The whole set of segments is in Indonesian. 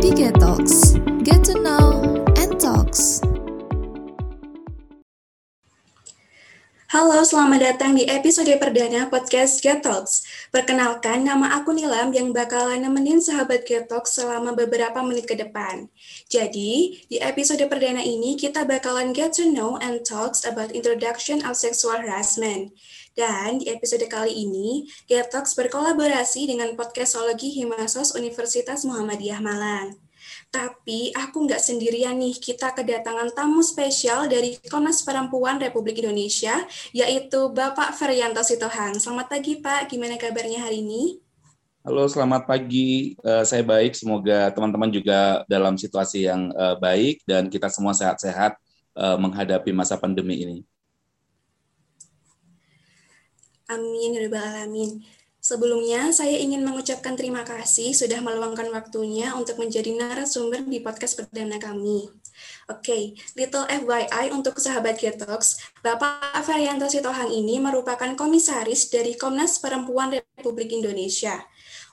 di Get Talks. Get to know and talks. Halo, selamat datang di episode perdana podcast Get Talks. Perkenalkan, nama aku Nilam yang bakalan nemenin sahabat Get Talks selama beberapa menit ke depan. Jadi, di episode perdana ini kita bakalan get to know and talks about introduction of sexual harassment. Dan di episode kali ini, Get Talks berkolaborasi dengan Podcastologi Himasos Universitas Muhammadiyah Malang. Tapi aku nggak sendirian nih, kita kedatangan tamu spesial dari Komnas Perempuan Republik Indonesia, yaitu Bapak Ferianto Sitohang. Selamat pagi Pak, gimana kabarnya hari ini? Halo, selamat pagi. Uh, saya baik. Semoga teman-teman juga dalam situasi yang uh, baik dan kita semua sehat-sehat uh, menghadapi masa pandemi ini. Amin, ya alamin. Sebelumnya, saya ingin mengucapkan terima kasih sudah meluangkan waktunya untuk menjadi narasumber di podcast perdana kami. Oke, okay, little FYI untuk sahabat Getox, Bapak Varianto Sitohang ini merupakan komisaris dari Komnas Perempuan Republik Indonesia.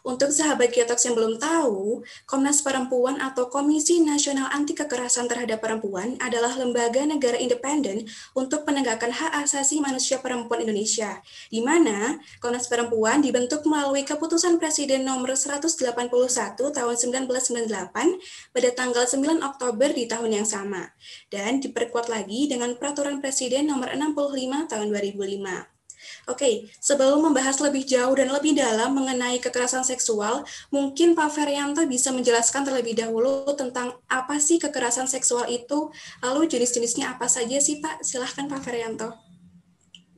Untuk sahabat Getox yang belum tahu, Komnas Perempuan atau Komisi Nasional Anti Kekerasan Terhadap Perempuan adalah lembaga negara independen untuk penegakan hak asasi manusia perempuan Indonesia, di mana Komnas Perempuan dibentuk melalui keputusan Presiden nomor 181 tahun 1998 pada tanggal 9 Oktober di tahun yang sama, dan diperkuat lagi dengan Peraturan Presiden nomor 65 tahun 2005. Oke, sebelum membahas lebih jauh dan lebih dalam mengenai kekerasan seksual, mungkin Pak Ferianto bisa menjelaskan terlebih dahulu tentang apa sih kekerasan seksual itu, lalu jenis-jenisnya apa saja sih Pak? Silahkan Pak Ferianto.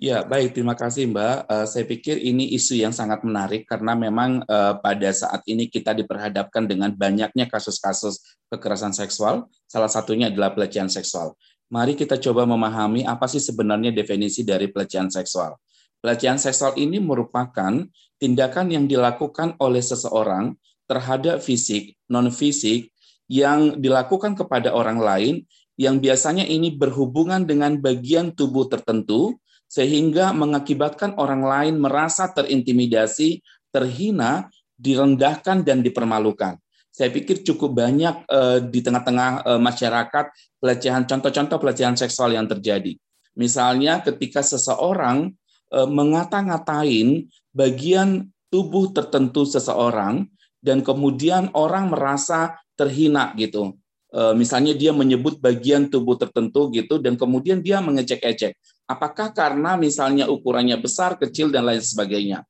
Ya, baik. Terima kasih, Mbak. Uh, saya pikir ini isu yang sangat menarik karena memang uh, pada saat ini kita diperhadapkan dengan banyaknya kasus-kasus kekerasan seksual. Salah satunya adalah pelecehan seksual. Mari kita coba memahami apa sih sebenarnya definisi dari pelecehan seksual. Pelecehan seksual ini merupakan tindakan yang dilakukan oleh seseorang terhadap fisik, non-fisik, yang dilakukan kepada orang lain, yang biasanya ini berhubungan dengan bagian tubuh tertentu, sehingga mengakibatkan orang lain merasa terintimidasi, terhina, direndahkan, dan dipermalukan. Saya pikir cukup banyak uh, di tengah-tengah uh, masyarakat pelecehan, contoh-contoh pelecehan seksual yang terjadi. Misalnya ketika seseorang Eh, mengata-ngatain bagian tubuh tertentu seseorang dan kemudian orang merasa terhina gitu. Eh, misalnya dia menyebut bagian tubuh tertentu gitu dan kemudian dia mengecek-ecek. Apakah karena misalnya ukurannya besar, kecil dan lain sebagainya.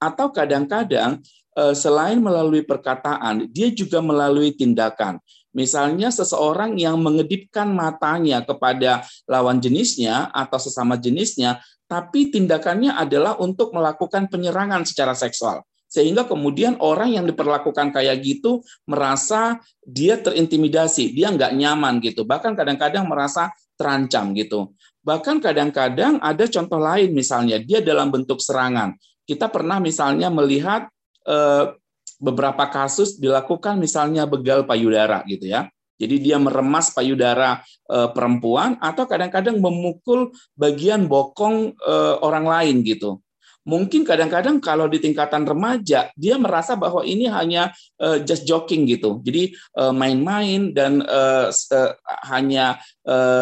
Atau kadang-kadang eh, selain melalui perkataan, dia juga melalui tindakan. Misalnya seseorang yang mengedipkan matanya kepada lawan jenisnya atau sesama jenisnya tapi tindakannya adalah untuk melakukan penyerangan secara seksual. Sehingga kemudian orang yang diperlakukan kayak gitu merasa dia terintimidasi, dia nggak nyaman gitu. Bahkan kadang-kadang merasa terancam gitu. Bahkan kadang-kadang ada contoh lain misalnya dia dalam bentuk serangan. Kita pernah misalnya melihat eh, beberapa kasus dilakukan misalnya begal payudara gitu ya. Jadi dia meremas payudara e, perempuan atau kadang-kadang memukul bagian bokong e, orang lain gitu. Mungkin kadang-kadang kalau di tingkatan remaja dia merasa bahwa ini hanya e, just joking gitu. Jadi main-main dan hanya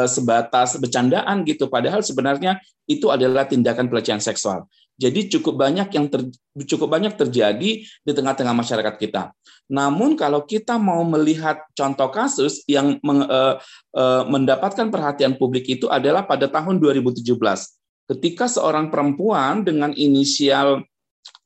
sebatas bercandaan gitu. Padahal sebenarnya itu adalah tindakan pelecehan seksual. Jadi cukup banyak yang ter, cukup banyak terjadi di tengah-tengah masyarakat kita. Namun kalau kita mau melihat contoh kasus yang meng, uh, uh, mendapatkan perhatian publik itu adalah pada tahun 2017 ketika seorang perempuan dengan inisial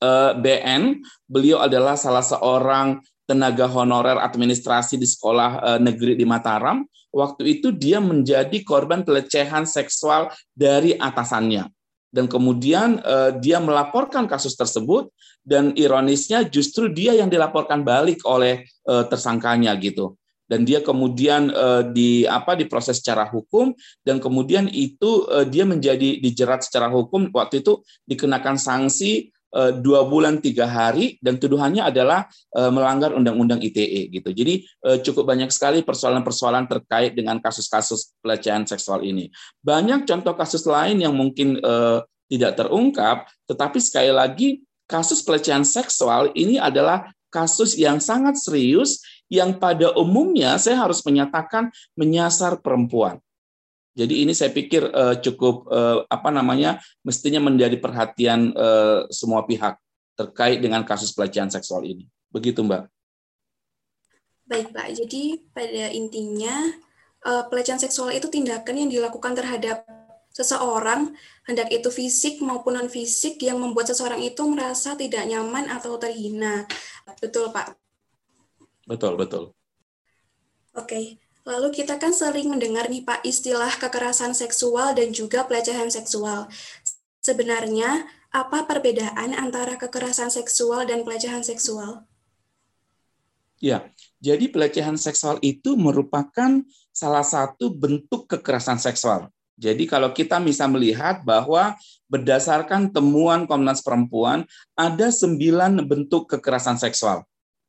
uh, BN, beliau adalah salah seorang tenaga honorer administrasi di sekolah uh, negeri di Mataram. Waktu itu dia menjadi korban pelecehan seksual dari atasannya dan kemudian uh, dia melaporkan kasus tersebut dan ironisnya justru dia yang dilaporkan balik oleh uh, tersangkanya gitu. Dan dia kemudian uh, di apa diproses secara hukum dan kemudian itu uh, dia menjadi dijerat secara hukum. Waktu itu dikenakan sanksi dua bulan tiga hari dan tuduhannya adalah melanggar undang-undang ITE gitu. Jadi cukup banyak sekali persoalan-persoalan terkait dengan kasus-kasus pelecehan seksual ini. Banyak contoh kasus lain yang mungkin tidak terungkap, tetapi sekali lagi kasus pelecehan seksual ini adalah kasus yang sangat serius yang pada umumnya saya harus menyatakan menyasar perempuan. Jadi ini saya pikir uh, cukup uh, apa namanya mestinya menjadi perhatian uh, semua pihak terkait dengan kasus pelecehan seksual ini. Begitu, Mbak. Baik, Pak. Jadi pada intinya uh, pelecehan seksual itu tindakan yang dilakukan terhadap seseorang, hendak itu fisik maupun non fisik yang membuat seseorang itu merasa tidak nyaman atau terhina. Betul, Pak. Betul, betul. Oke. Lalu kita kan sering mendengar nih Pak istilah kekerasan seksual dan juga pelecehan seksual. Sebenarnya apa perbedaan antara kekerasan seksual dan pelecehan seksual? Ya, jadi pelecehan seksual itu merupakan salah satu bentuk kekerasan seksual. Jadi kalau kita bisa melihat bahwa berdasarkan temuan Komnas Perempuan ada sembilan bentuk kekerasan seksual.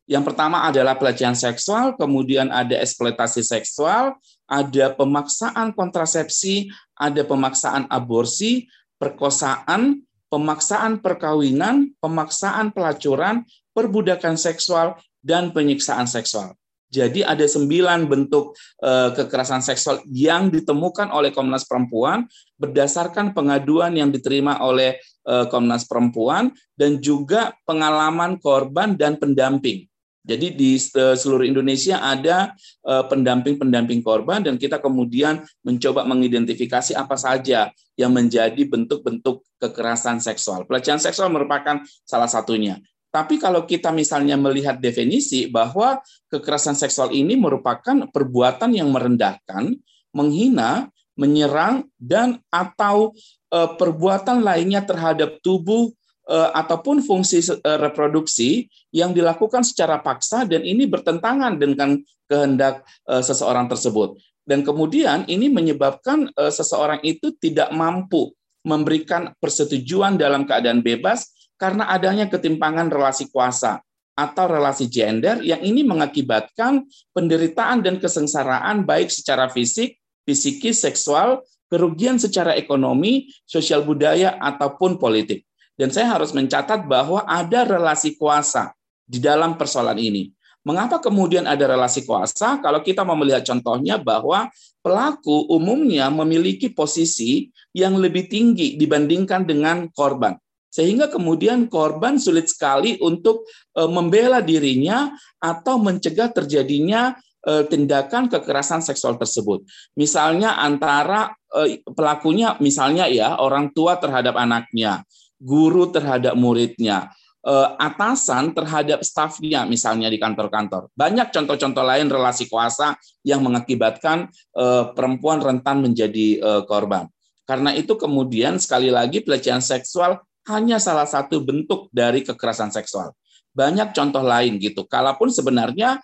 Yang pertama adalah pelecehan seksual, kemudian ada eksploitasi seksual, ada pemaksaan kontrasepsi, ada pemaksaan aborsi, perkosaan, pemaksaan perkawinan, pemaksaan pelacuran, perbudakan seksual, dan penyiksaan seksual. Jadi ada sembilan bentuk eh, kekerasan seksual yang ditemukan oleh Komnas Perempuan berdasarkan pengaduan yang diterima oleh eh, Komnas Perempuan dan juga pengalaman korban dan pendamping. Jadi di eh, seluruh Indonesia ada eh, pendamping-pendamping korban dan kita kemudian mencoba mengidentifikasi apa saja yang menjadi bentuk-bentuk kekerasan seksual. Pelecehan seksual merupakan salah satunya. Tapi kalau kita misalnya melihat definisi bahwa kekerasan seksual ini merupakan perbuatan yang merendahkan, menghina, menyerang dan atau eh, perbuatan lainnya terhadap tubuh uh, ataupun fungsi uh, reproduksi yang dilakukan secara paksa dan ini bertentangan dengan kehendak uh, seseorang tersebut. Dan kemudian ini menyebabkan seseorang itu tidak mampu memberikan persetujuan dalam keadaan bebas karena adanya ketimpangan relasi kuasa atau relasi gender yang ini mengakibatkan penderitaan dan kesengsaraan baik secara fisik, psikis, seksual, kerugian secara ekonomi, sosial budaya ataupun politik. Dan saya harus mencatat bahwa ada relasi kuasa di dalam persoalan ini. Mengapa kemudian ada relasi kuasa? Kalau kita mau melihat contohnya bahwa pelaku umumnya memiliki posisi yang lebih tinggi dibandingkan dengan korban. Sehingga kemudian korban sulit sekali untuk e, membela dirinya atau mencegah terjadinya e, tindakan kekerasan seksual tersebut. Misalnya antara e, pelakunya misalnya ya orang tua terhadap anaknya, guru terhadap muridnya, eh, atasan terhadap stafnya misalnya di kantor-kantor. Banyak contoh-contoh lain relasi kuasa yang mengakibatkan eh, perempuan rentan menjadi eh, korban. Karena itu kemudian sekali lagi pelecehan seksual hanya salah satu bentuk dari kekerasan seksual. Banyak contoh lain gitu. Kalaupun sebenarnya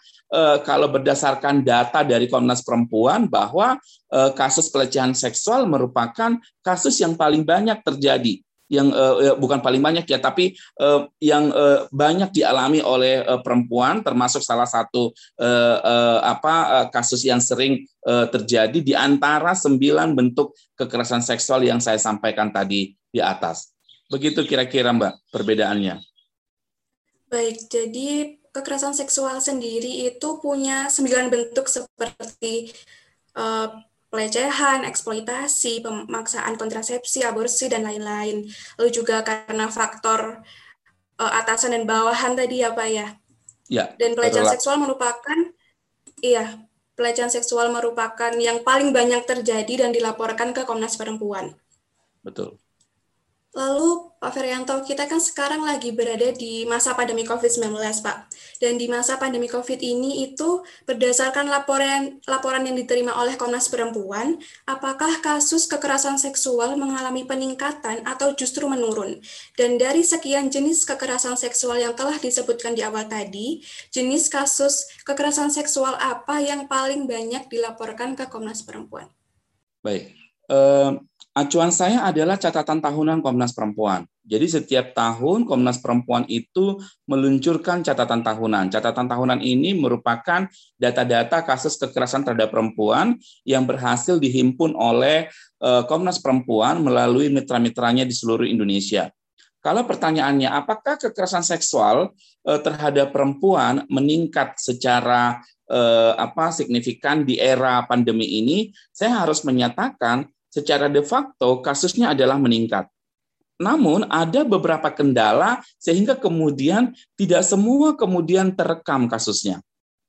kalau berdasarkan data dari Komnas Perempuan bahwa kasus pelecehan seksual merupakan kasus yang paling banyak terjadi yang uh, bukan paling banyak ya, tapi uh, yang uh, banyak dialami oleh uh, perempuan, termasuk salah satu uh, uh, apa uh, kasus yang sering uh, terjadi di antara sembilan bentuk kekerasan seksual yang saya sampaikan tadi di atas. Begitu kira-kira Mbak perbedaannya. Baik, jadi kekerasan seksual sendiri itu punya sembilan bentuk seperti uh, pelecehan, eksploitasi, pemaksaan kontrasepsi, aborsi, dan lain-lain. Lalu juga karena faktor uh, atasan dan bawahan tadi ya Pak ya. Ya. Dan pelecehan seksual merupakan, iya, pelecehan seksual merupakan yang paling banyak terjadi dan dilaporkan ke Komnas Perempuan. Betul. Lalu Pak Ferianto, kita kan sekarang lagi berada di masa pandemi COVID-19, Pak. Dan di masa pandemi COVID ini itu berdasarkan laporan laporan yang diterima oleh Komnas Perempuan, apakah kasus kekerasan seksual mengalami peningkatan atau justru menurun? Dan dari sekian jenis kekerasan seksual yang telah disebutkan di awal tadi, jenis kasus kekerasan seksual apa yang paling banyak dilaporkan ke Komnas Perempuan? Baik. Uh Acuan saya adalah catatan tahunan Komnas Perempuan. Jadi setiap tahun Komnas Perempuan itu meluncurkan catatan tahunan. Catatan tahunan ini merupakan data-data kasus kekerasan terhadap perempuan yang berhasil dihimpun oleh eh, Komnas Perempuan melalui mitra-mitranya di seluruh Indonesia. Kalau pertanyaannya apakah kekerasan seksual eh, terhadap perempuan meningkat secara eh, apa signifikan di era pandemi ini, saya harus menyatakan secara de facto kasusnya adalah meningkat. Namun ada beberapa kendala sehingga kemudian tidak semua kemudian terekam kasusnya.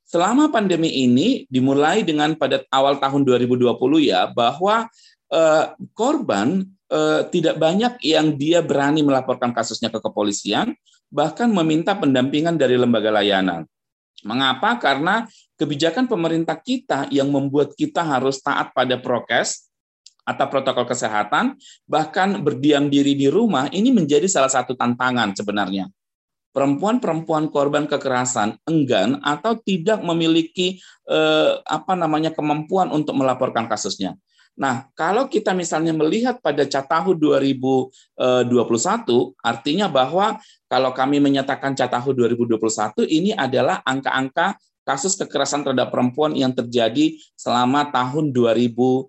Selama pandemi ini dimulai dengan pada awal tahun 2020 ya bahwa eh, korban eh, tidak banyak yang dia berani melaporkan kasusnya ke kepolisian, bahkan meminta pendampingan dari lembaga layanan. Mengapa? Karena kebijakan pemerintah kita yang membuat kita harus taat pada prokes atau protokol kesehatan, bahkan berdiam diri di rumah, ini menjadi salah satu tantangan sebenarnya. Perempuan-perempuan korban kekerasan enggan atau tidak memiliki eh, apa namanya kemampuan untuk melaporkan kasusnya. Nah, kalau kita misalnya melihat pada Catahu 2021, artinya bahwa kalau kami menyatakan Catahu 2021 ini adalah angka-angka kasus kekerasan terhadap perempuan yang terjadi selama tahun 2020.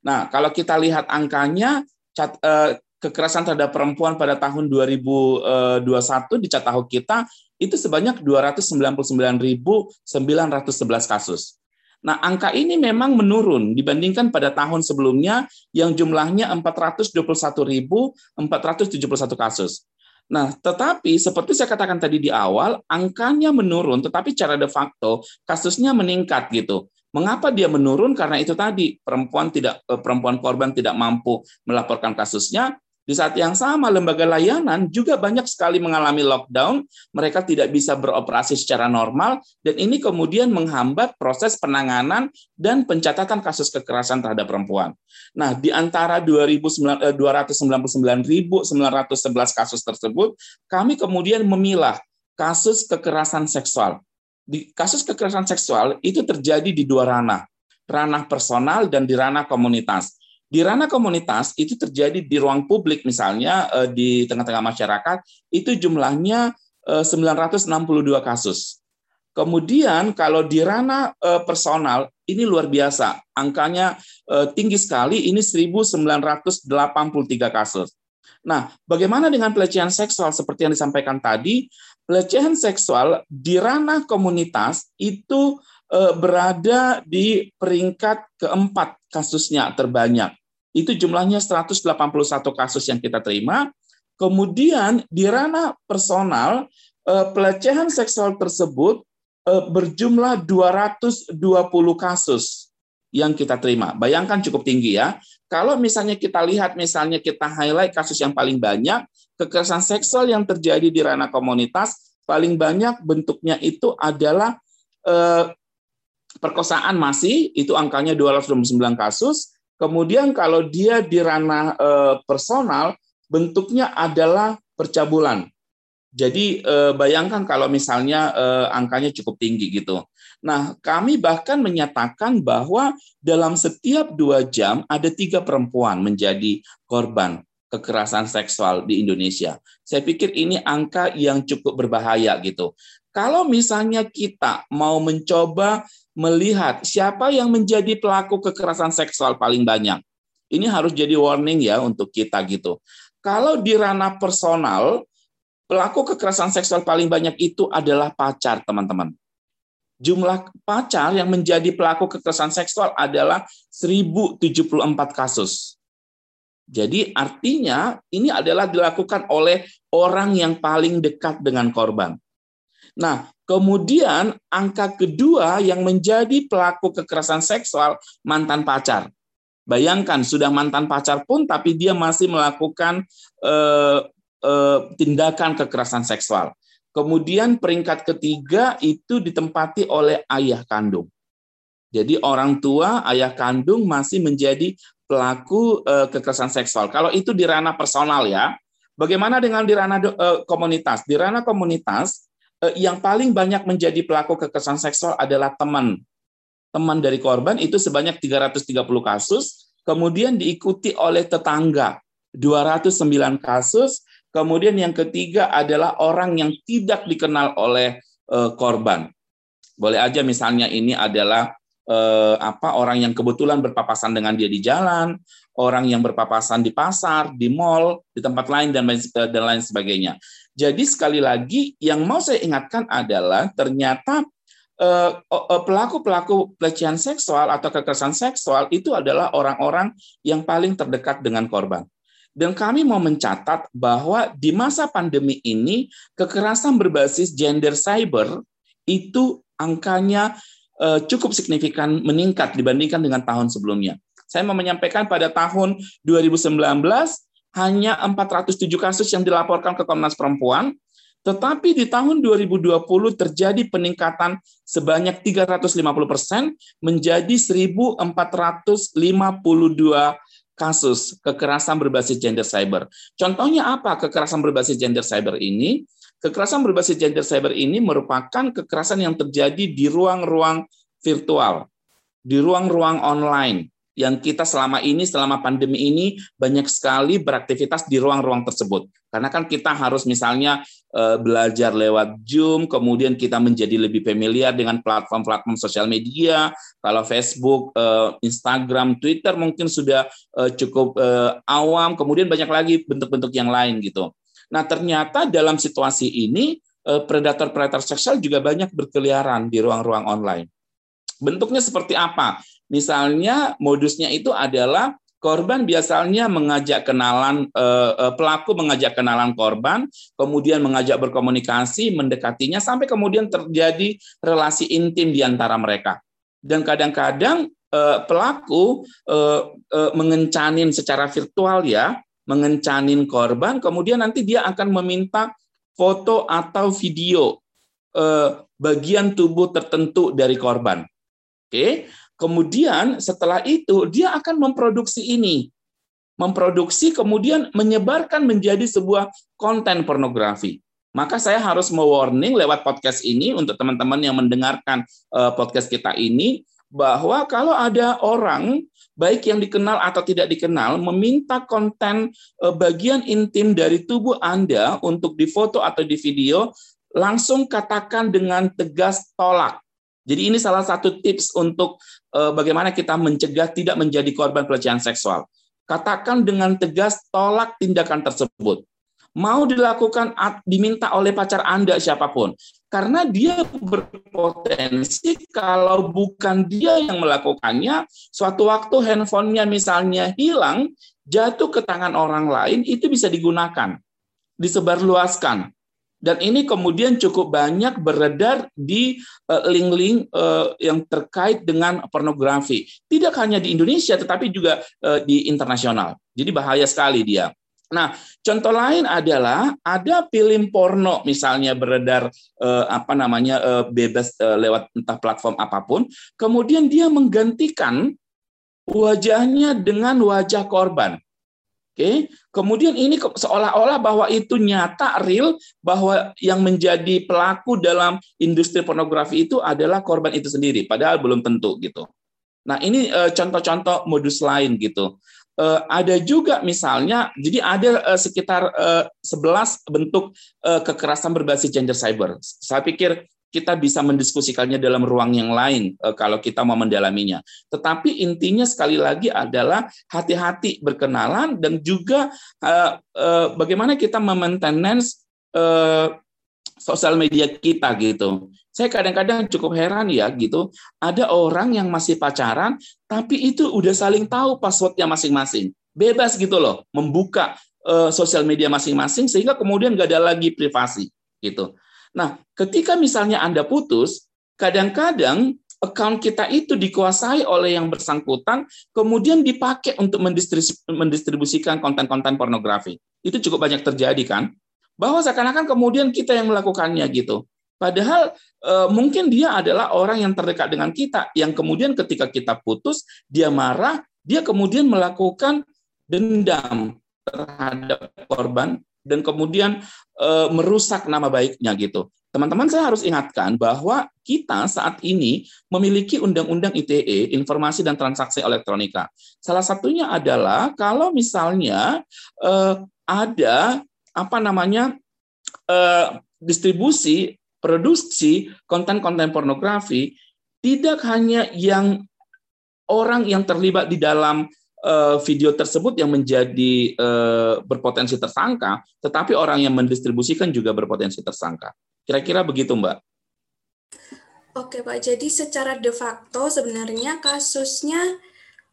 Nah, kalau kita lihat angkanya eh, kekerasan terhadap perempuan pada tahun 2021 di Catahu kita itu sebanyak 299.911 kasus. Nah, angka ini memang menurun dibandingkan pada tahun sebelumnya yang jumlahnya 421.471 kasus. Nah, tetapi seperti saya katakan tadi di awal, angkanya menurun, tetapi cara de facto kasusnya meningkat gitu. Mengapa dia menurun? Karena itu tadi perempuan tidak eh, perempuan korban tidak mampu melaporkan kasusnya, di saat yang sama, lembaga layanan juga banyak sekali mengalami lockdown, mereka tidak bisa beroperasi secara normal, dan ini kemudian menghambat proses penanganan dan pencatatan kasus kekerasan terhadap perempuan. Nah, di antara 299.911 eh, kasus tersebut, kami kemudian memilah kasus kekerasan seksual. Di kasus kekerasan seksual itu terjadi di dua ranah, ranah personal dan di ranah komunitas. Di ranah komunitas itu terjadi di ruang publik misalnya eh, di tengah-tengah masyarakat itu jumlahnya 962 eh, kasus. Kemudian kalau di ranah eh, personal ini luar biasa, angkanya tinggi sekali, ini 1983 kasus. Nah, bagaimana dengan pelecehan seksual seperti yang disampaikan tadi? Pelecehan seksual di ranah komunitas itu berada di peringkat keempat kasusnya terbanyak itu jumlahnya 181 kasus yang kita terima. Kemudian di ranah personal, eh, pelecehan seksual tersebut eh, berjumlah 220 kasus yang kita terima. Bayangkan cukup tinggi ya. Kalau misalnya kita lihat, misalnya kita highlight kasus yang paling banyak, kekerasan seksual yang terjadi di ranah komunitas, paling banyak bentuknya itu adalah eh, perkosaan masih, itu angkanya 229 kasus, Kemudian kalau dia di ranah eh, personal, bentuknya adalah percabulan. Jadi eh, bayangkan kalau misalnya eh, angkanya cukup tinggi gitu. Nah, kami bahkan menyatakan bahwa dalam setiap dua jam ada tiga perempuan menjadi korban kekerasan seksual di Indonesia. Saya pikir ini angka yang cukup berbahaya gitu. Kalau misalnya kita mau mencoba melihat siapa yang menjadi pelaku kekerasan seksual paling banyak. Ini harus jadi warning ya untuk kita gitu. Kalau di ranah personal, pelaku kekerasan seksual paling banyak itu adalah pacar, teman-teman. Jumlah pacar yang menjadi pelaku kekerasan seksual adalah 1074 kasus. Jadi artinya ini adalah dilakukan oleh orang yang paling dekat dengan korban. Nah, Kemudian angka kedua yang menjadi pelaku kekerasan seksual mantan pacar. Bayangkan sudah mantan pacar pun tapi dia masih melakukan eh, eh, tindakan kekerasan seksual. Kemudian peringkat ketiga itu ditempati oleh ayah kandung. Jadi orang tua, ayah kandung masih menjadi pelaku eh, kekerasan seksual. Kalau itu di ranah personal ya. Bagaimana dengan di ranah eh, komunitas? Di ranah komunitas Eh, yang paling banyak menjadi pelaku kekerasan seksual adalah teman. Teman dari korban itu sebanyak 330 kasus, kemudian diikuti oleh tetangga 209 kasus, kemudian yang ketiga adalah orang yang tidak dikenal oleh eh, korban. Boleh aja misalnya ini adalah eh, apa orang yang kebetulan berpapasan dengan dia di jalan, orang yang berpapasan di pasar, di mall, di tempat lain dan lain dan lain sebagainya. Jadi sekali lagi yang mau saya ingatkan adalah ternyata eh, eh, pelaku-pelaku pelecehan seksual atau kekerasan seksual itu adalah orang-orang yang paling terdekat dengan korban. Dan kami mau mencatat bahwa di masa pandemi ini kekerasan berbasis gender cyber itu angkanya eh, cukup signifikan meningkat dibandingkan dengan tahun sebelumnya. Saya mau menyampaikan pada tahun 2019 hanya 407 kasus yang dilaporkan ke Komnas Perempuan, tetapi di tahun 2020 terjadi peningkatan sebanyak 350 persen menjadi 1.452 kasus kekerasan berbasis gender cyber. Contohnya apa kekerasan berbasis gender cyber ini? Kekerasan berbasis gender cyber ini merupakan kekerasan yang terjadi di ruang-ruang virtual, di ruang-ruang online, yang kita selama ini selama pandemi ini banyak sekali beraktivitas di ruang-ruang tersebut. Karena kan kita harus misalnya eh, belajar lewat Zoom kemudian kita menjadi lebih familiar dengan platform-platform sosial media. Kalau Facebook eh, Instagram Twitter mungkin sudah eh, cukup awam. Kemudian banyak lagi bentuk-bentuk yang lain gitu nah ternyata dalam situasi ini predator-predator seksual juga banyak berkeliaran di ruang-ruang online bentuknya seperti apa Misalnya modusnya itu adalah korban biasanya mengajak kenalan eh, eh, pelaku mengajak kenalan korban, kemudian mengajak berkomunikasi, mendekatinya sampai kemudian terjadi relasi intim di antara mereka. Dan kadang-kadang eh, pelaku mengencanin secara virtual ya, mengencanin korban, kemudian nanti dia akan meminta foto atau video bagian tubuh tertentu dari korban. Oke, Kemudian setelah itu dia akan memproduksi ini. Memproduksi kemudian menyebarkan menjadi sebuah konten pornografi. Maka saya harus mewarning lewat podcast ini untuk teman-teman yang mendengarkan eh, podcast kita ini bahwa kalau ada orang baik yang dikenal atau tidak dikenal meminta konten eh, bagian intim dari tubuh Anda untuk difoto atau di video, langsung katakan dengan tegas tolak jadi ini salah satu tips untuk uh, bagaimana kita mencegah tidak menjadi korban pelecehan seksual. Katakan dengan tegas tolak tindakan tersebut. Mau dilakukan diminta oleh pacar Anda siapa pun. Karena dia berpotensi kalau bukan dia yang melakukannya, suatu waktu handphonenya misalnya hilang, jatuh ke tangan orang lain, itu bisa digunakan, disebarluaskan dan ini kemudian cukup banyak beredar di eh, link-link uh, yang terkait dengan pornografi. Tidak hanya di Indonesia, tetapi juga uh, di internasional. Jadi bahaya sekali dia. Nah, contoh lain adalah ada film porno misalnya beredar eh, apa namanya eh, bebas eh, lewat entah platform apa pun, kemudian dia menggantikan wajahnya dengan wajah korban. Oke, kemudian ini seolah-olah bahwa itu nyata real bahwa yang menjadi pelaku dalam industri pornografi itu adalah korban itu sendiri, padahal belum tentu gitu. Nah ini eh, contoh-contoh modus lain gitu. Eh, ada juga misalnya, jadi ada eh, sekitar 11 bentuk kekerasan berbasis gender cyber. Saya pikir kita bisa mendiskusikannya dalam ruang yang lain eh, kalau kita mau mendalaminya. Tetapi intinya sekali lagi adalah hati-hati berkenalan dan juga eh, eh, bagaimana kita memaintenance sosial media kita gitu. Saya kadang-kadang cukup heran ya gitu, ada orang yang masih pacaran tapi itu udah saling tahu passwordnya masing-masing. Bebas gitu loh, membuka sosial media masing-masing sehingga kemudian nggak ada lagi privasi gitu. Nah, ketika misalnya Anda putus, kadang-kadang account kita itu dikuasai oleh yang bersangkutan, kemudian dipakai untuk mendistribusikan konten-konten pornografi. Itu cukup banyak terjadi kan? Bahwa seakan-akan kemudian kita yang melakukannya gitu. Padahal e, mungkin dia adalah orang yang terdekat dengan kita, yang kemudian ketika kita putus, dia marah, dia kemudian melakukan dendam terhadap korban dan kemudian e, merusak nama baiknya gitu. Teman-teman saya harus ingatkan bahwa kita saat ini memiliki undang-undang ITE, informasi dan transaksi elektronika. Salah satunya adalah kalau misalnya e, ada apa namanya e, distribusi, produksi konten-konten pornografi tidak hanya yang orang yang terlibat di dalam uh, video tersebut yang menjadi uh, berpotensi tersangka, tetapi orang yang mendistribusikan juga berpotensi tersangka. Kira-kira begitu, Mbak. Oke, Pak. Jadi secara de facto sebenarnya kasusnya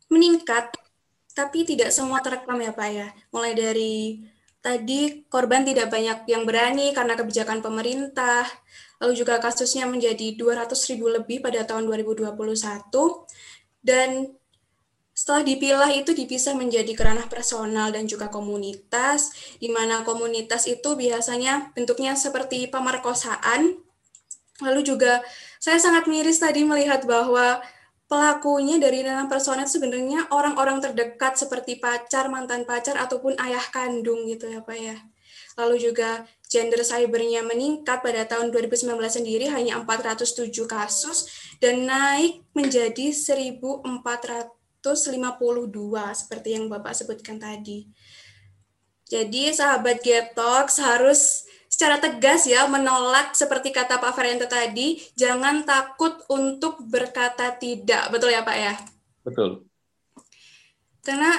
meningkat, tapi tidak semua terekam ya, Pak ya. Mulai dari tadi korban tidak banyak yang berani karena kebijakan pemerintah, lalu juga kasusnya menjadi 200 ribu lebih pada tahun 2021, dan setelah dipilah itu dipisah menjadi kerana personal dan juga komunitas, di mana komunitas itu biasanya bentuknya seperti pemerkosaan. Lalu juga saya sangat miris tadi melihat bahwa pelakunya dari ranah personal sebenarnya orang-orang terdekat seperti pacar, mantan pacar, ataupun ayah kandung gitu ya Pak ya. Lalu juga gender cybernya meningkat pada tahun 2019 sendiri hanya 407 kasus dan naik menjadi 1.400 152 seperti yang Bapak sebutkan tadi. Jadi sahabat Getox harus secara tegas ya menolak seperti kata Pak Varianto tadi, jangan takut untuk berkata tidak. Betul ya Pak ya? Betul. Karena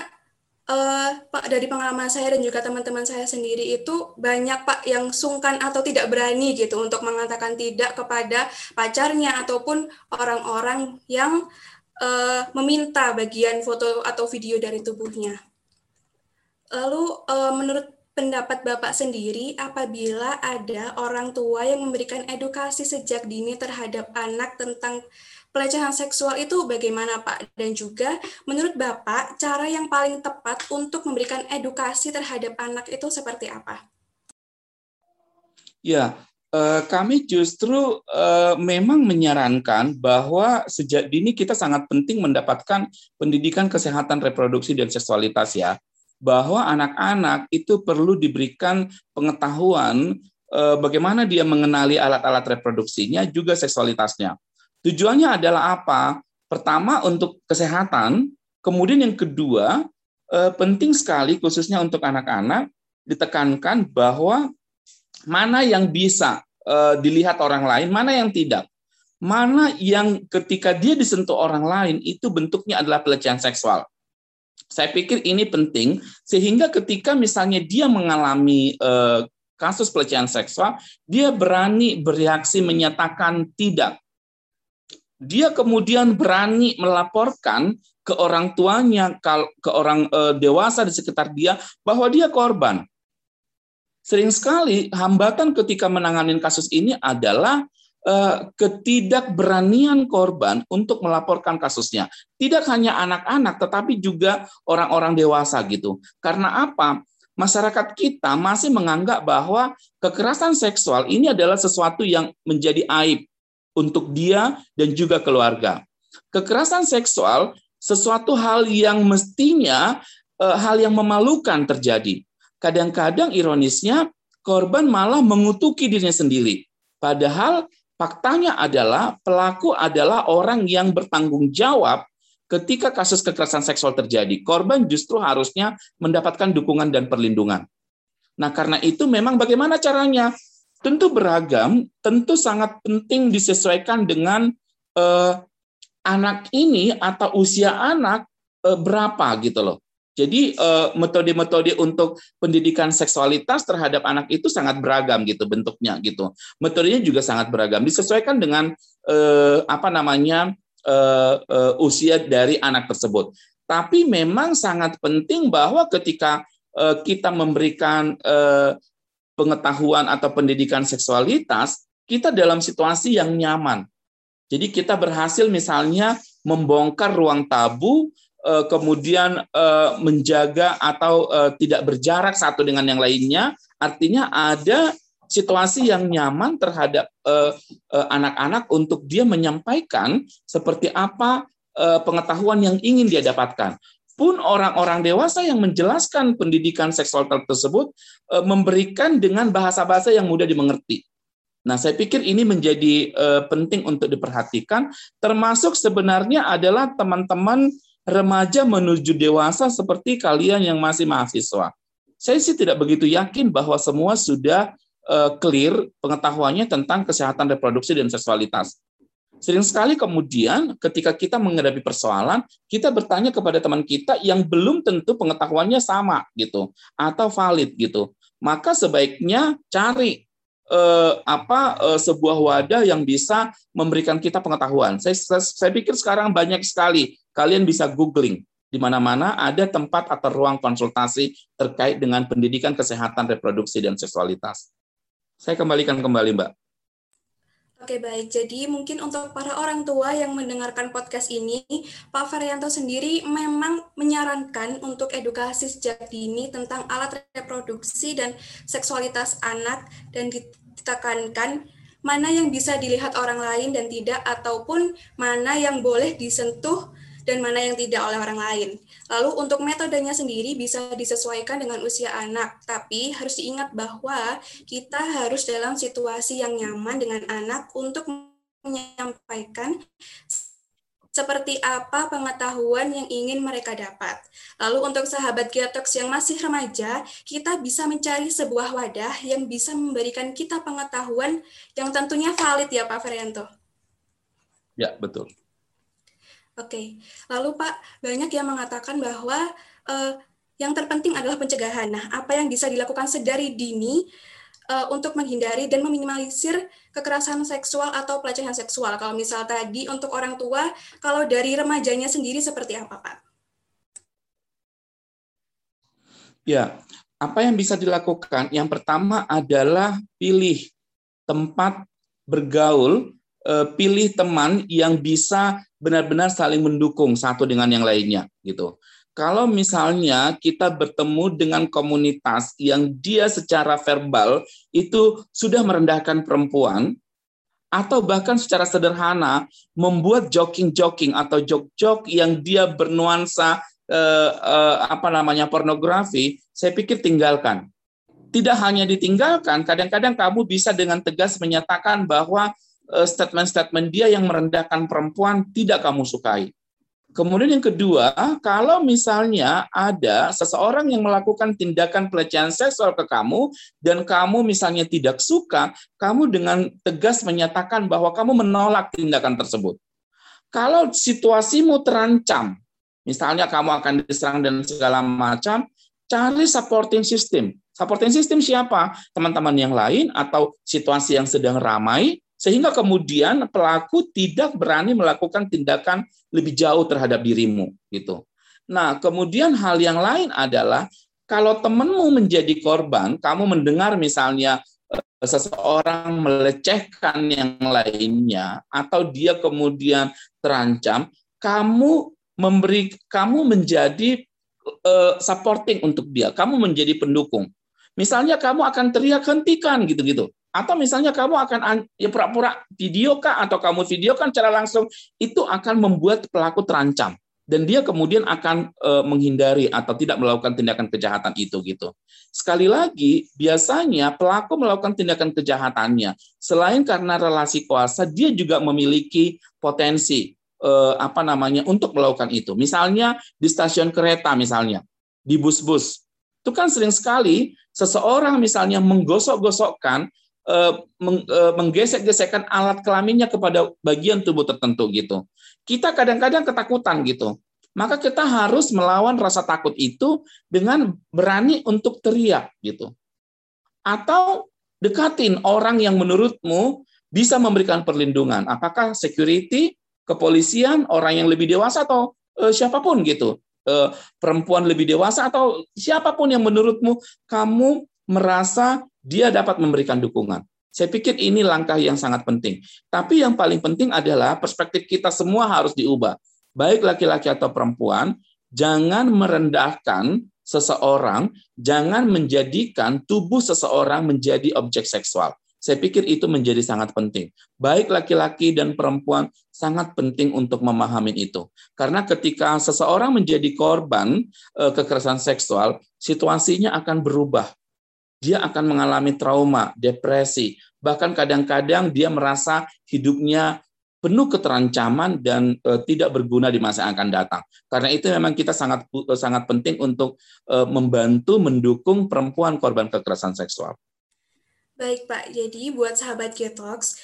uh, Pak dari pengalaman saya dan juga teman-teman saya sendiri itu banyak Pak yang sungkan atau tidak berani gitu untuk mengatakan tidak kepada pacarnya ataupun orang-orang yang uh, meminta bagian foto atau video dari tubuhnya. Lalu uh, menurut pendapat Bapak sendiri, apabila ada orang tua yang memberikan edukasi sejak dini terhadap anak tentang pelecehan seksual itu bagaimana Pak? Dan juga menurut Bapak, cara yang paling tepat untuk memberikan edukasi terhadap anak itu seperti apa? Ya, Eh, kami justru uh, memang menyarankan bahwa sejak dini kita sangat penting mendapatkan pendidikan kesehatan reproduksi dan seksualitas ya bahwa anak-anak itu perlu diberikan pengetahuan uh, bagaimana dia mengenali alat-alat reproduksinya juga seksualitasnya. Tujuannya adalah apa? Pertama untuk kesehatan, kemudian yang kedua uh, penting sekali khususnya untuk anak-anak ditekankan bahwa mana yang bisa uh, dilihat orang lain, mana yang tidak. Mana yang ketika dia disentuh orang lain itu bentuknya adalah pelecehan seksual. Saya pikir ini penting sehingga ketika misalnya dia mengalami uh, kasus pelecehan seksual, dia berani bereaksi menyatakan tidak. Dia kemudian berani melaporkan ke orang tuanya, ke orang uh, dewasa di sekitar dia bahwa dia korban. Sering sekali hambatan ketika menangani kasus ini adalah ketidakberanian korban untuk melaporkan kasusnya. Tidak hanya anak-anak, tetapi juga orang-orang dewasa gitu. Karena apa? Masyarakat kita masih menganggap bahwa kekerasan seksual ini adalah sesuatu yang menjadi aib untuk dia dan juga keluarga. Kekerasan seksual sesuatu hal yang mestinya uh, hal yang memalukan terjadi kadang-kadang ironisnya korban malah mengutuki dirinya sendiri. Padahal faktanya adalah pelaku adalah orang yang bertanggung jawab ketika kasus kekerasan seksual terjadi. Korban justru harusnya mendapatkan dukungan dan perlindungan. Nah, karena itu memang bagaimana caranya? Tentu beragam, tentu sangat penting disesuaikan dengan eh, anak ini atau usia anak eh, berapa gitu loh. Jadi eh, metode-metode untuk pendidikan seksualitas terhadap anak itu sangat beragam gitu bentuknya gitu. Metodenya juga sangat beragam disesuaikan dengan eh, apa namanya eh, usia dari anak tersebut. Tapi memang sangat penting bahwa ketika kita memberikan pengetahuan atau pendidikan seksualitas, kita dalam situasi yang nyaman. Jadi kita berhasil misalnya membongkar ruang tabu kemudian eh, menjaga atau eh, tidak berjarak satu dengan yang lainnya, artinya ada situasi yang nyaman terhadap anak-anak untuk dia menyampaikan seperti apa pengetahuan yang ingin dia dapatkan. Pun orang-orang dewasa yang menjelaskan pendidikan seksual tersebut memberikan dengan bahasa-bahasa yang mudah dimengerti. Nah, saya pikir ini menjadi penting untuk diperhatikan, termasuk sebenarnya adalah teman-teman remaja menuju dewasa seperti kalian yang masih mahasiswa. Saya sih tidak begitu yakin bahwa semua sudah uh, clear pengetahuannya tentang kesehatan reproduksi dan seksualitas. Sering sekali kemudian ketika kita menghadapi persoalan, kita bertanya kepada teman kita yang belum tentu pengetahuannya sama gitu atau valid gitu. Maka sebaiknya cari eh, apa eh, sebuah wadah yang bisa memberikan kita pengetahuan. Saya, saya, saya pikir sekarang banyak sekali kalian bisa googling di mana-mana ada tempat atau ruang konsultasi terkait dengan pendidikan kesehatan reproduksi dan seksualitas. Saya kembalikan kembali, Mbak. Oke baik, jadi mungkin untuk para orang tua yang mendengarkan podcast ini, Pak Varianto sendiri memang menyarankan untuk edukasi sejak dini tentang alat reproduksi dan seksualitas anak dan ditekankan mana yang bisa dilihat orang lain dan tidak, ataupun mana yang boleh disentuh dan mana yang tidak oleh orang lain. Lalu untuk metodenya sendiri bisa disesuaikan dengan usia anak, tapi harus diingat bahwa kita harus dalam situasi yang nyaman dengan anak untuk menyampaikan seperti apa pengetahuan yang ingin mereka dapat. Lalu untuk sahabat Geotox yang masih remaja, kita bisa mencari sebuah wadah yang bisa memberikan kita pengetahuan yang tentunya valid ya Pak Ferianto. Ya, betul. Oke, lalu Pak, banyak yang mengatakan bahwa uh, yang terpenting adalah pencegahan. Nah, apa yang bisa dilakukan sedari dini uh, untuk menghindari dan meminimalisir kekerasan seksual atau pelecehan seksual? Kalau misal tadi untuk orang tua, kalau dari remajanya sendiri seperti apa, Pak? Ya, apa yang bisa dilakukan? Yang pertama adalah pilih tempat bergaul pilih teman yang bisa benar-benar saling mendukung satu dengan yang lainnya gitu. Kalau misalnya kita bertemu dengan komunitas yang dia secara verbal itu sudah merendahkan perempuan atau bahkan secara sederhana membuat joking-joking atau jok-jok yang dia bernuansa eh, eh, apa namanya pornografi, saya pikir tinggalkan. Tidak hanya ditinggalkan, kadang-kadang kamu bisa dengan tegas menyatakan bahwa Eh, statement-statement dia yang merendahkan perempuan tidak kamu sukai. Kemudian yang kedua, kalau misalnya ada seseorang yang melakukan tindakan pelecehan seksual ke kamu dan kamu misalnya tidak suka, kamu dengan tegas menyatakan bahwa kamu menolak tindakan tersebut. Kalau situasimu terancam, misalnya kamu akan diserang dan segala macam, cari supporting system. Supporting system siapa? Teman-teman yang lain atau situasi yang sedang ramai sehingga kemudian pelaku tidak berani melakukan tindakan lebih jauh terhadap dirimu gitu. Nah, kemudian hal yang lain adalah kalau temanmu menjadi korban, kamu mendengar misalnya eh, seseorang melecehkan yang lainnya atau dia kemudian terancam, kamu memberi kamu menjadi uh, supporting untuk dia, kamu menjadi pendukung. Misalnya kamu akan teriak hentikan gitu-gitu. Atau misalnya kamu akan ya pura-pura video kah atau kamu video kan secara langsung itu akan membuat pelaku terancam dan dia kemudian akan e, menghindari atau tidak melakukan tindakan kejahatan itu gitu. Sekali lagi, biasanya pelaku melakukan tindakan kejahatannya selain karena relasi kuasa, dia juga memiliki potensi e, apa namanya untuk melakukan itu. Misalnya di stasiun kereta misalnya, di bus-bus. Itu kan sering sekali seseorang misalnya menggosok-gosokkan menggesek-gesekkan alat kelaminnya kepada bagian tubuh tertentu gitu. Kita kadang-kadang ketakutan gitu. Maka kita harus melawan rasa takut itu dengan berani untuk teriak gitu. Atau dekatin orang yang menurutmu bisa memberikan perlindungan. Apakah security, kepolisian, orang yang lebih dewasa atau uh, siapa pun gitu. Uh, perempuan lebih dewasa atau siapa pun yang menurutmu kamu merasa dia dapat memberikan dukungan. Saya pikir ini langkah yang sangat penting. Tapi yang paling penting adalah perspektif kita semua harus diubah. Baik laki-laki atau perempuan, jangan merendahkan seseorang, jangan menjadikan tubuh seseorang menjadi objek seksual. Saya pikir itu menjadi sangat penting. Baik laki-laki dan perempuan sangat penting untuk memahami itu. Karena ketika seseorang menjadi korban eh, kekerasan seksual, situasinya akan berubah dia akan mengalami trauma, depresi, bahkan kadang-kadang dia merasa hidupnya penuh keterancaman dan e, tidak berguna di masa yang akan datang. Karena itu memang kita sangat sangat penting untuk e, membantu mendukung perempuan korban kekerasan seksual. Baik Pak, jadi buat sahabat Getox,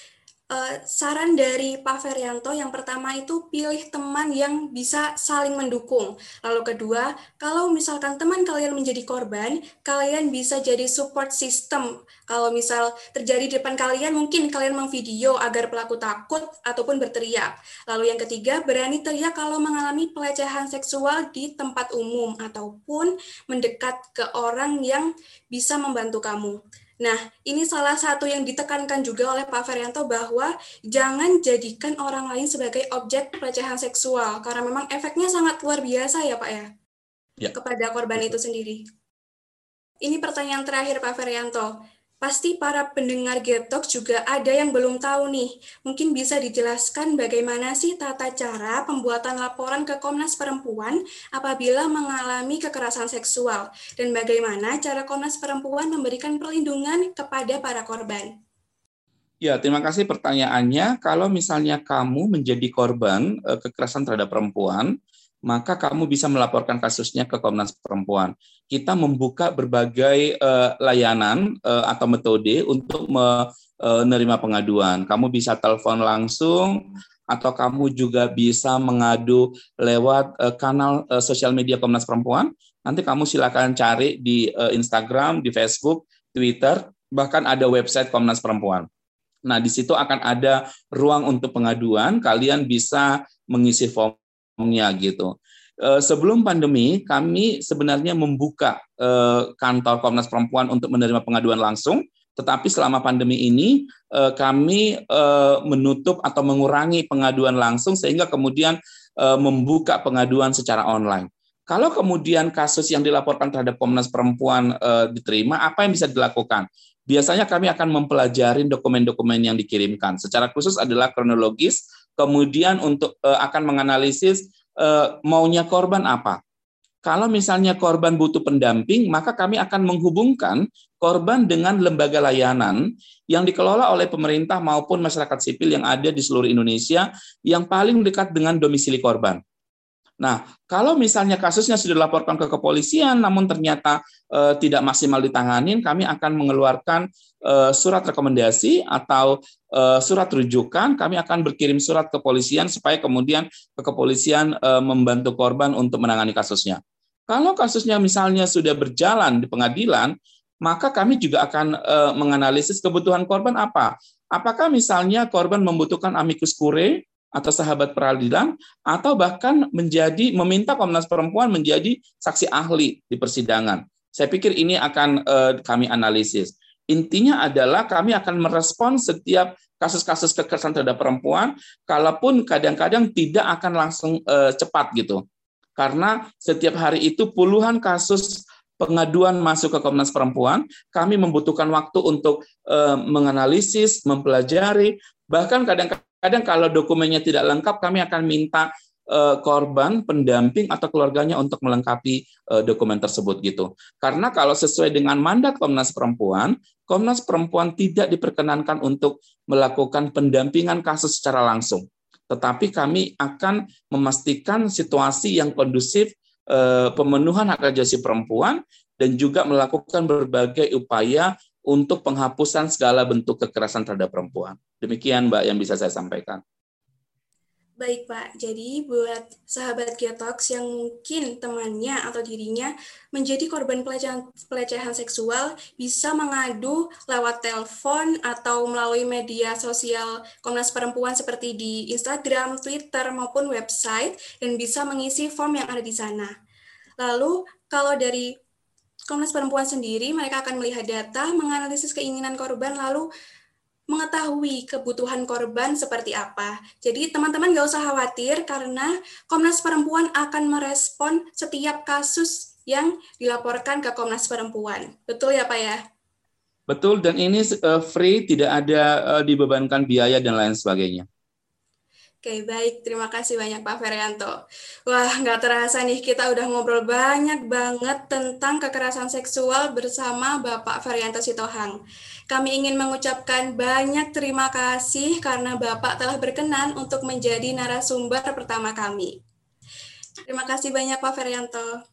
uh, saran dari Pak Ferianto yang pertama itu pilih teman yang bisa saling mendukung. Lalu kedua, kalau misalkan teman kalian menjadi korban, kalian bisa jadi support system. Kalau misal terjadi di depan kalian, mungkin kalian memvideo agar pelaku takut ataupun berteriak. Lalu yang ketiga, berani teriak kalau mengalami pelecehan seksual di tempat umum ataupun mendekat ke orang yang bisa membantu kamu. Nah, ini salah satu yang ditekankan juga oleh Pak Ferianto bahwa jangan jadikan orang lain sebagai objek pelecehan seksual karena memang efeknya sangat luar biasa ya Pak ya, ya. kepada korban itu sendiri. Ini pertanyaan terakhir Pak Ferianto. Pasti para pendengar Getok juga ada yang belum tahu nih. Mungkin bisa dijelaskan bagaimana sih tata cara pembuatan laporan ke Komnas Perempuan apabila mengalami kekerasan seksual dan bagaimana cara Komnas Perempuan memberikan perlindungan kepada para korban. Ya, terima kasih pertanyaannya. Kalau misalnya kamu menjadi korban eh, kekerasan terhadap perempuan, maka kamu bisa melaporkan kasusnya ke Komnas Perempuan. Kita membuka berbagai uh, layanan uh, atau metode untuk menerima pengaduan. Kamu bisa telepon langsung atau kamu juga bisa mengadu lewat uh, kanal uh, sosial media Komnas Perempuan. Nanti kamu silakan cari di uh, Instagram, di Facebook, Twitter, bahkan ada website Komnas Perempuan. Nah, di situ akan ada ruang untuk pengaduan. Kalian bisa mengisi form nya gitu. Eh, sebelum pandemi, kami sebenarnya membuka eh, kantor Komnas Perempuan untuk menerima pengaduan langsung, tetapi selama pandemi ini eh, kami menutup atau mengurangi pengaduan langsung sehingga kemudian membuka pengaduan secara online. Kalau kemudian kasus yang dilaporkan terhadap Komnas Perempuan diterima, apa yang bisa dilakukan? Biasanya kami akan mempelajari dokumen-dokumen yang dikirimkan. Secara khusus adalah kronologis, kemudian untuk uh, akan menganalisis uh, maunya korban apa. Kalau misalnya korban butuh pendamping, maka kami akan menghubungkan korban dengan lembaga layanan yang dikelola oleh pemerintah maupun masyarakat sipil yang ada di seluruh Indonesia yang paling dekat dengan domisili korban. Nah, kalau misalnya kasusnya sudah dilaporkan ke kepolisian, namun ternyata e, tidak maksimal ditanganin, kami akan mengeluarkan surat rekomendasi atau e, surat rujukan. Kami akan berkirim surat ke kepolisian supaya kemudian ke kepolisian e, membantu korban untuk menangani kasusnya. Kalau kasusnya misalnya sudah berjalan di pengadilan, maka kami juga akan menganalisis kebutuhan korban apa. Apakah misalnya korban membutuhkan amikus kure atau sahabat peradilan atau bahkan menjadi meminta Komnas Perempuan menjadi saksi ahli di persidangan. Saya pikir ini akan kami analisis. Intinya adalah kami akan merespon setiap kasus-kasus kekerasan terhadap perempuan, kalaupun kadang-kadang tidak akan langsung uh, cepat gitu. Karena setiap hari itu puluhan kasus pengaduan masuk ke Komnas Perempuan, kami membutuhkan waktu untuk uh, menganalisis, mempelajari, bahkan kadang-kadang Kadang kalau dokumennya tidak lengkap, kami akan minta uh, korban, pendamping atau keluarganya untuk melengkapi uh, dokumen tersebut gitu. Karena kalau sesuai dengan mandat Komnas Perempuan, Komnas Perempuan tidak diperkenankan untuk melakukan pendampingan kasus secara langsung. Tetapi kami akan memastikan situasi yang kondusif uh, pemenuhan hak asasi perempuan dan juga melakukan berbagai upaya untuk penghapusan segala bentuk kekerasan terhadap perempuan. Demikian Mbak yang bisa saya sampaikan. Baik Pak, jadi buat sahabat Getox yang mungkin temannya atau dirinya menjadi korban pelecehan, pelecehan seksual bisa mengadu lewat telepon atau melalui media sosial Komnas Perempuan seperti di Instagram, Twitter, maupun website dan bisa mengisi form yang ada di sana. Lalu kalau dari Komnas Perempuan sendiri, mereka akan melihat data, menganalisis keinginan korban, lalu mengetahui kebutuhan korban seperti apa. Jadi teman-teman nggak usah khawatir karena Komnas Perempuan akan merespon setiap kasus yang dilaporkan ke Komnas Perempuan. Betul ya Pak ya? Betul, dan ini eh, free, tidak ada eh, dibebankan biaya dan lain sebagainya. Oke, baik. Terima kasih banyak Pak Ferianto. Wah, nggak terasa nih kita udah ngobrol banyak banget tentang kekerasan seksual bersama Bapak Ferianto Sitohang. Kami ingin mengucapkan banyak terima kasih karena Bapak telah berkenan untuk menjadi narasumber pertama kami. Terima kasih banyak Pak Ferianto.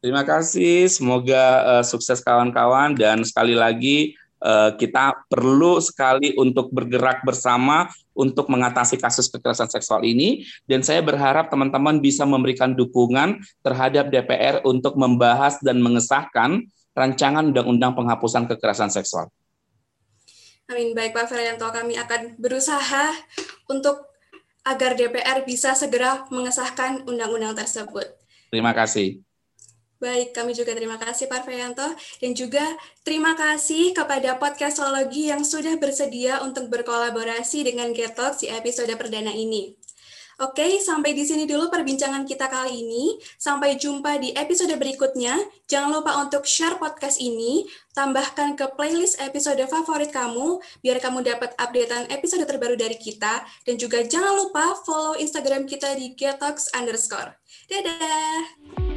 Terima kasih, semoga uh, sukses kawan-kawan dan sekali lagi uh, kita perlu sekali untuk bergerak bersama untuk mengatasi kasus kekerasan seksual ini dan saya berharap teman-teman bisa memberikan dukungan terhadap DPR untuk membahas dan mengesahkan rancangan undang-undang penghapusan kekerasan seksual. Amin. Baik Pak Ferianto, kami akan berusaha untuk agar DPR bisa segera mengesahkan undang-undang tersebut. Terima kasih. Baik, kami juga terima kasih Pak Feyanto dan juga terima kasih kepada podcastologi yang sudah bersedia untuk berkolaborasi dengan Getox di episode perdana ini. Oke, sampai di sini dulu perbincangan kita kali ini. Sampai jumpa di episode berikutnya. Jangan lupa untuk share podcast ini, tambahkan ke playlist episode favorit kamu, biar kamu dapat updatean episode terbaru dari kita. Dan juga jangan lupa follow Instagram kita di getox underscore. Dadah!